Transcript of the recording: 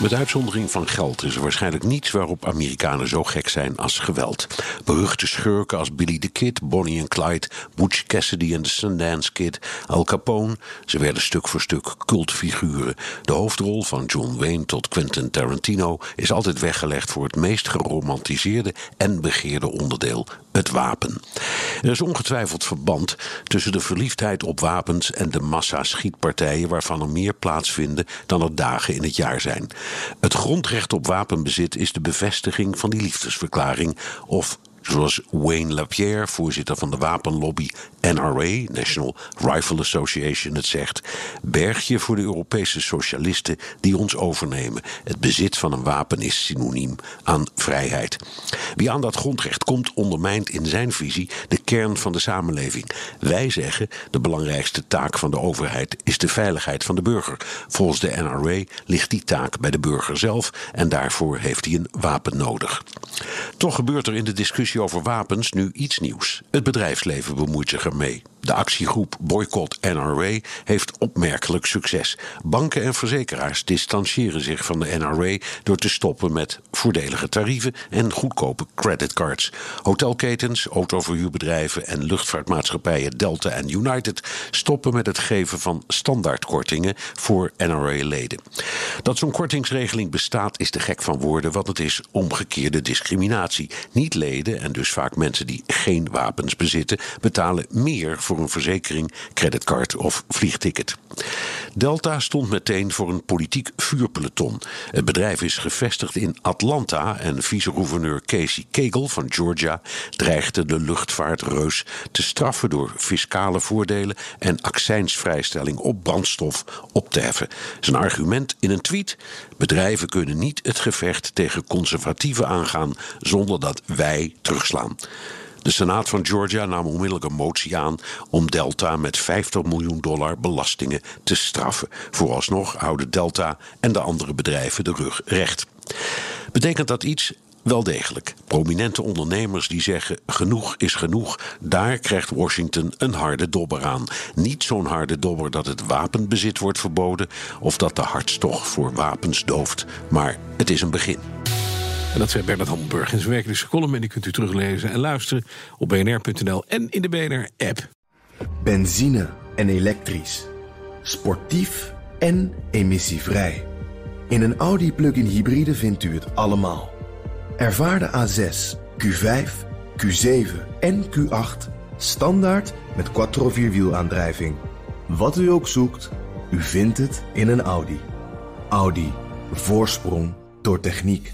Met uitzondering van geld is er waarschijnlijk niets waarop Amerikanen zo gek zijn als geweld. Beruchte schurken als Billy the Kid, Bonnie en Clyde, Butch Cassidy en de Sundance Kid, Al Capone, ze werden stuk voor stuk cultfiguren. De hoofdrol van John Wayne tot Quentin Tarantino is altijd weggelegd voor het meest geromantiseerde en begeerde onderdeel, het wapen. Er is ongetwijfeld verband tussen de verliefdheid op wapens en de massa schietpartijen waarvan er meer plaatsvinden dan er dagen in het jaar zijn. Het grondrecht op wapenbezit is de bevestiging van die liefdesverklaring of Zoals Wayne Lapierre, voorzitter van de wapenlobby NRA, National Rifle Association, het zegt: berg je voor de Europese socialisten die ons overnemen. Het bezit van een wapen is synoniem aan vrijheid. Wie aan dat grondrecht komt, ondermijnt in zijn visie de kern van de samenleving. Wij zeggen: de belangrijkste taak van de overheid is de veiligheid van de burger. Volgens de NRA ligt die taak bij de burger zelf en daarvoor heeft hij een wapen nodig. Toch gebeurt er in de discussie over wapens nu iets nieuws. Het bedrijfsleven bemoeit zich ermee. De actiegroep Boycott NRA heeft opmerkelijk succes. Banken en verzekeraars distancieren zich van de NRA door te stoppen met voordelige tarieven en goedkope creditcards. Hotelketens, autoverhuurbedrijven en luchtvaartmaatschappijen Delta en United stoppen met het geven van standaardkortingen voor NRA-leden. Dat zo'n kortingsregeling bestaat is te gek van woorden, want het is omgekeerde discriminatie. Niet leden en dus vaak mensen die geen wapens bezitten, betalen meer voor een verzekering, creditcard of vliegticket. Delta stond meteen voor een politiek vuurpeloton. Het bedrijf is gevestigd in Atlanta en vice-gouverneur Casey Kegel van Georgia dreigde de luchtvaartreus te straffen door fiscale voordelen en accijnsvrijstelling op brandstof op te heffen. Zijn argument in een tweet: bedrijven kunnen niet het gevecht tegen conservatieven aangaan zonder dat wij terugslaan. De Senaat van Georgia nam onmiddellijk een motie aan om Delta met 50 miljoen dollar belastingen te straffen. Vooralsnog houden Delta en de andere bedrijven de rug recht. Betekent dat iets? Wel degelijk. Prominente ondernemers die zeggen genoeg is genoeg, daar krijgt Washington een harde dobber aan. Niet zo'n harde dobber dat het wapenbezit wordt verboden of dat de hartstocht voor wapens dooft, maar het is een begin. En dat zei Bernard Hammelburg in zijn wekelijkse column. En die kunt u teruglezen en luisteren op bnr.nl en in de BNR-app. Benzine en elektrisch. Sportief en emissievrij. In een Audi plug-in hybride vindt u het allemaal. Ervaar de A6, Q5, Q7 en Q8 standaard met quattro vierwielaandrijving. Wat u ook zoekt, u vindt het in een Audi. Audi. Voorsprong door techniek.